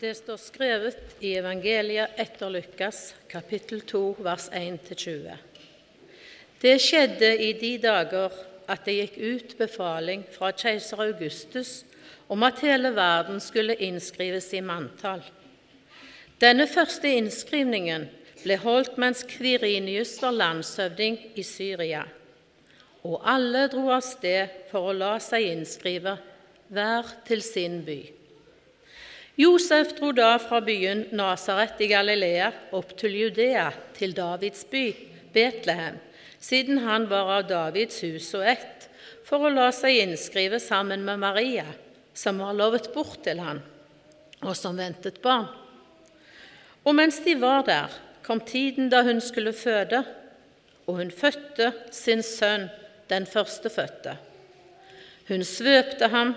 Det står skrevet i evangeliet etter Lukas, kapittel 2, vers 1-20. Det skjedde i de dager at det gikk ut befaling fra keiser Augustus om at hele verden skulle innskrives i manntall. Denne første innskrivningen ble holdt mens Kvirinius var landshøvding i Syria, og alle dro av sted for å la seg innskrive, hver til sin by. Josef dro da fra byen Nasaret i Galilea opp til Judea, til Davids by, Betlehem, siden han var av Davids hus og ett, for å la seg innskrive sammen med Maria, som var lovet bort til han, og som ventet barn. Og mens de var der, kom tiden da hun skulle føde, og hun fødte sin sønn, den førstefødte. Hun svøpte ham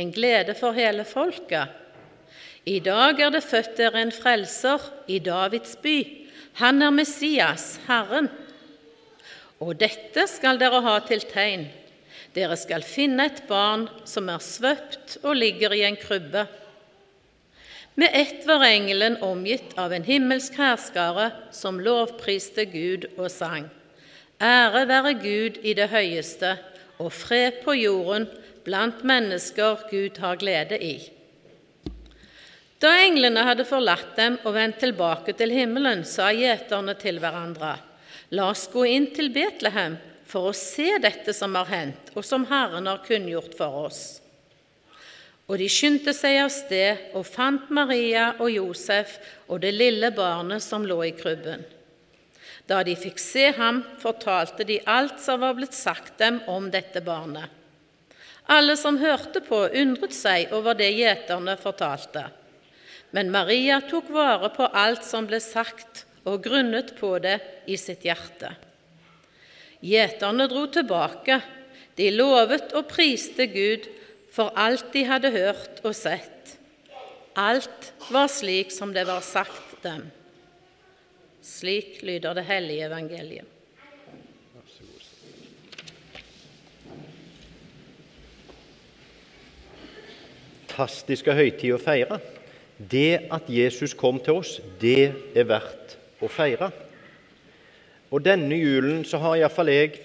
en glede for hele folket. I dag er det født dere en frelser i Davids by. Han er Messias, Herren. Og dette skal dere ha til tegn. Dere skal finne et barn som er svøpt og ligger i en krybbe. Med ett var engelen omgitt av en himmelsk hærskare som lovpriste Gud og sang. Ære være Gud i det høyeste, og fred på jorden blant mennesker Gud har glede i. Da englene hadde forlatt dem og vendt tilbake til himmelen, sa gjeterne til hverandre, La oss gå inn til Betlehem for å se dette som har hendt, og som Herren har kunngjort for oss. Og de skyndte seg av sted og fant Maria og Josef og det lille barnet som lå i krybben. Da de fikk se ham, fortalte de alt som var blitt sagt dem om dette barnet. Alle som hørte på, undret seg over det gjeterne fortalte. Men Maria tok vare på alt som ble sagt, og grunnet på det i sitt hjerte. Gjeterne dro tilbake. De lovet og priste Gud for alt de hadde hørt og sett. Alt var slik som det var sagt dem. Slik lyder det hellige evangeliet. Fantastiske høytid å feire. Det at Jesus kom til oss, det er verdt å feire. Og denne julen så har iallfall jeg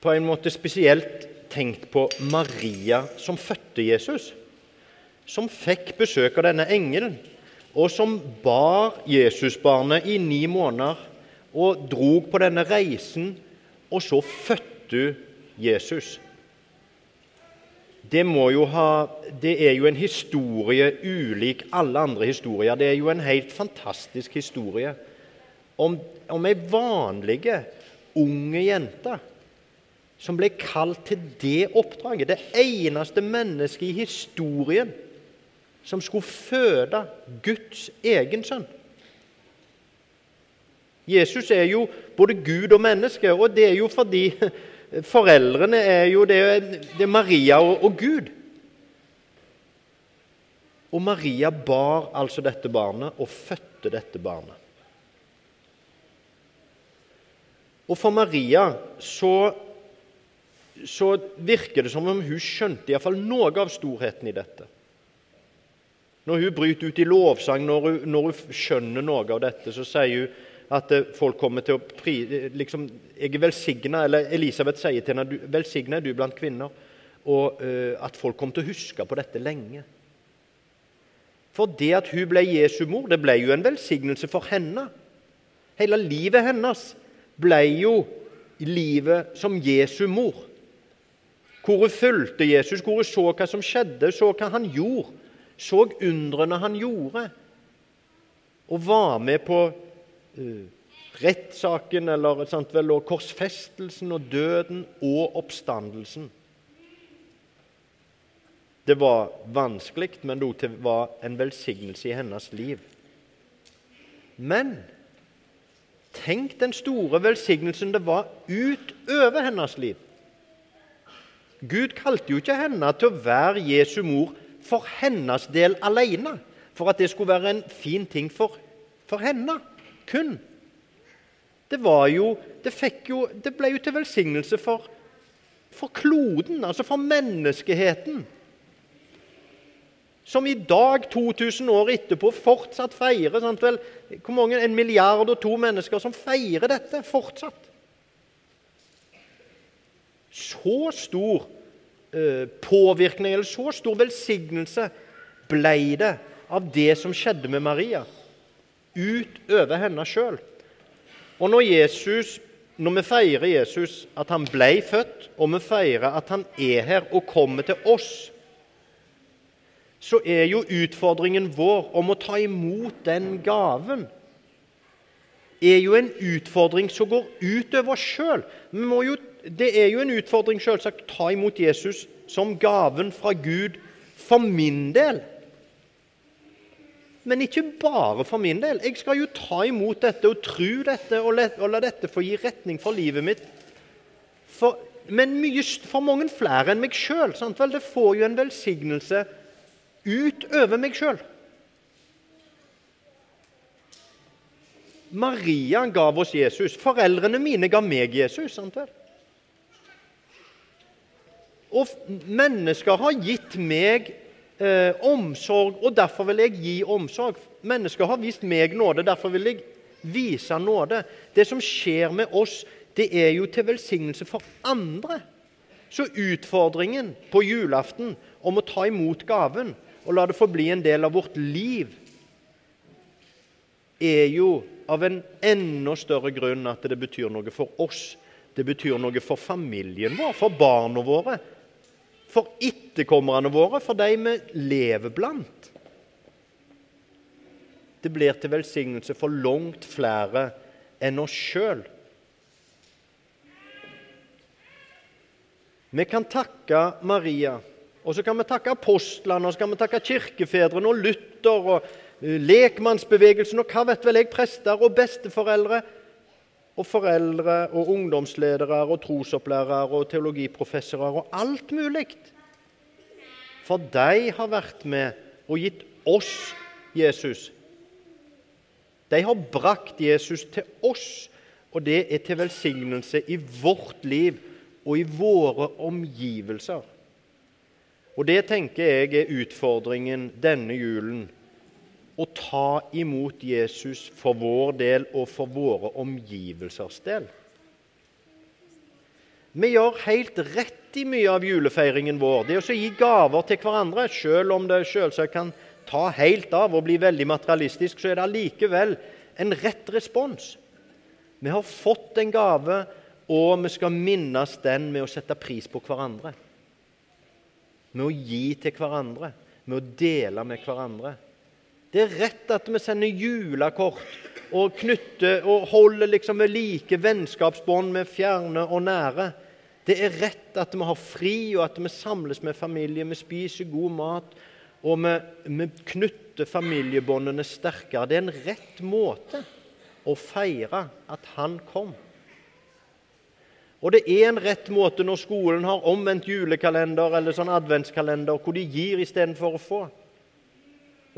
på en måte spesielt tenkt på Maria som fødte Jesus. Som fikk besøk av denne engelen, og som bar Jesusbarnet i ni måneder og drog på denne reisen, og så fødte Jesus det, ha, det, er jo en historie ulik alle andre historier. Det er jo en helt fantastisk historie om, om ei vanlig unge jente som ble kalt til det oppdraget. Det eneste mennesket i historien som skulle føde Guds egen sønn. Jesus er jo både Gud og menneske, og det er jo fordi Foreldrene er jo det, det er Maria og, og Gud. Og Maria bar altså dette barnet og fødte dette barnet. Og for Maria så, så virker det som om hun skjønte iallfall noe av storheten i dette. Når hun bryter ut i lovsang, når hun, når hun skjønner noe av dette, så sier hun at eh, folk kommer til å pri... Liksom, jeg er velsigna, eller Elisabeth sier til henne velsigna er du blant kvinner. Og uh, at folk kommer til å huske på dette lenge. For det at hun ble Jesu mor, det ble jo en velsignelse for henne. Hele livet hennes ble jo livet som Jesu mor. Hvor hun fulgte Jesus, hvor hun så hva som skjedde, så hva han gjorde. Så undrene han gjorde. Og var med på uh, rettssaken eller sant, vel, og korsfestelsen og døden og oppstandelsen. Det var vanskelig, men det var en velsignelse i hennes liv. Men tenk den store velsignelsen det var utover hennes liv. Gud kalte jo ikke henne til å være Jesu mor for hennes del alene, for at det skulle være en fin ting for, for henne kun. Det, jo, det, jo, det ble jo til velsignelse for, for kloden, altså for menneskeheten som i dag, 2000 år etterpå, fortsatt feirer sant vel, hvor mange, En milliard og to mennesker som feirer dette fortsatt. Så stor eh, påvirkning eller så stor velsignelse ble det av det som skjedde med Maria, utover henne sjøl. Og når, Jesus, når vi feirer Jesus, at han ble født, og vi feirer at han er her og kommer til oss så er jo utfordringen vår om å ta imot den gaven er jo en utfordring som går utover oss sjøl. Det er jo en utfordring selvsagt å ta imot Jesus som gaven fra Gud for min del. Men ikke bare for min del. Jeg skal jo ta imot dette og tro dette og la, og la dette få gi retning for livet mitt. For, men mye, for mange flere enn meg sjøl. Det får jo en velsignelse utover meg sjøl. Maria gav oss Jesus. Foreldrene mine ga meg Jesus. sant vel? Og mennesker har gitt meg eh, omsorg, og derfor vil jeg gi omsorg. Mennesker har vist meg nåde, derfor vil jeg vise nåde. Det som skjer med oss, det er jo til velsignelse for andre. Så utfordringen på julaften om å ta imot gaven og la det få bli en del av vårt liv, er jo av en enda større grunn at det betyr noe for oss. Det betyr noe for familien vår, for barna våre, for etterkommerne våre, for de vi lever blant. Det blir til velsignelse for langt flere enn oss sjøl. Vi kan takke Maria og så kan vi takke apostlene, og så kan vi takke kirkefedrene og Luther og eh, lekmannsbevegelsen og hva vet vel jeg, prester og besteforeldre og foreldre og ungdomsledere og trosopplærere og teologiprofessorer og alt mulig. For de har vært med og gitt oss Jesus. De har brakt Jesus til oss, og det er til velsignelse i vårt liv og i våre omgivelser. Og det tenker jeg er utfordringen denne julen. Å ta imot Jesus for vår del og for våre omgivelsers del. Vi gjør helt rett i mye av julefeiringen vår. Det å gi gaver til hverandre, selv om det selvsagt kan ta helt av og bli veldig materialistisk, så er det allikevel en rett respons. Vi har fått en gave, og vi skal minnes den med å sette pris på hverandre med å gi til hverandre, med å dele med hverandre. Det er rett at vi sender julekort og knytter og holder liksom ved like vennskapsbånd med fjerne og nære. Det er rett at vi har fri, og at vi samles med familie, vi spiser god mat, og vi, vi knytter familiebåndene sterkere. Det er en rett måte å feire at han kom. Og det er en rett måte når skolen har omvendt julekalender eller sånn adventskalender, hvor de gir istedenfor å få.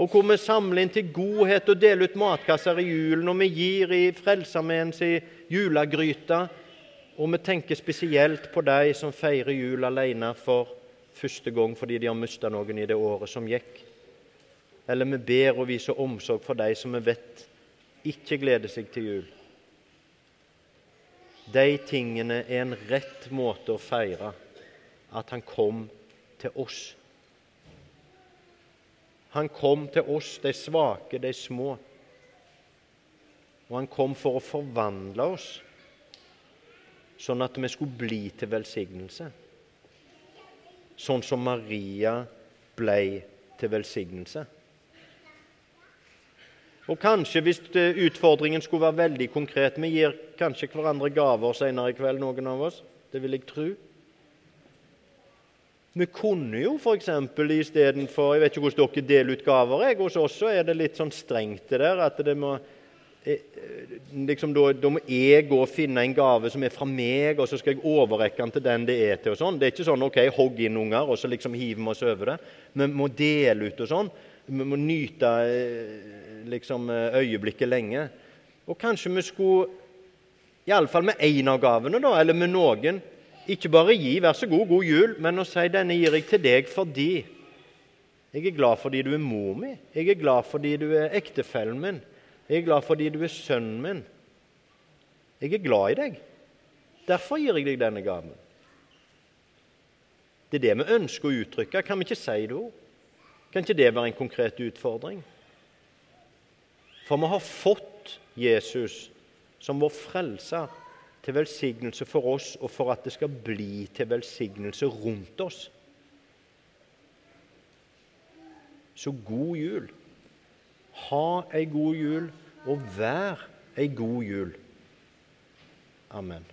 Og hvor vi samler inn til godhet og deler ut matkasser i julen, og vi gir i Frelsesarmeens julegryte. Og vi tenker spesielt på de som feirer jul alene for første gang fordi de har mista noen i det året som gikk. Eller vi ber og viser omsorg for de som vi vet ikke gleder seg til jul. De tingene er en rett måte å feire at han kom til oss. Han kom til oss, de svake, de små. Og han kom for å forvandle oss, sånn at vi skulle bli til velsignelse. Sånn som Maria ble til velsignelse. Og kanskje, hvis utfordringen skulle være veldig konkret Vi gir kanskje hverandre gaver senere i kveld, noen av oss. Det vil jeg tro. Vi kunne jo f.eks. istedenfor Jeg vet ikke hvordan dere deler ut gaver. Jeg, hos oss er det litt sånn strengt det der at det må eh, liksom, da, da, må jeg gå og finne en gave som er fra meg, og så skal jeg overrekke den til den det er til. og sånn. Det er ikke sånn ok, hogg inn unger, og så liksom hiver vi oss over det. Vi må dele ut og sånn. Vi må nyte eh, liksom, øyeblikket lenge. Og kanskje vi skulle, iallfall med én av gavene, da, eller med noen, ikke bare gi 'vær så god, god jul', men å si 'denne gir jeg til deg fordi' jeg er glad fordi du er mor mi. Jeg er glad fordi du er ektefellen min. Jeg er glad fordi du er sønnen min. Jeg er glad i deg. Derfor gir jeg deg denne gaven. Det er det vi ønsker å uttrykke. Kan vi ikke si det òg? Kan ikke det være en konkret utfordring? For vi har fått Jesus som vår frelser til velsignelse for oss, og for at det skal bli til velsignelse rundt oss. Så god jul. Ha ei god jul og vær ei god jul. Amen.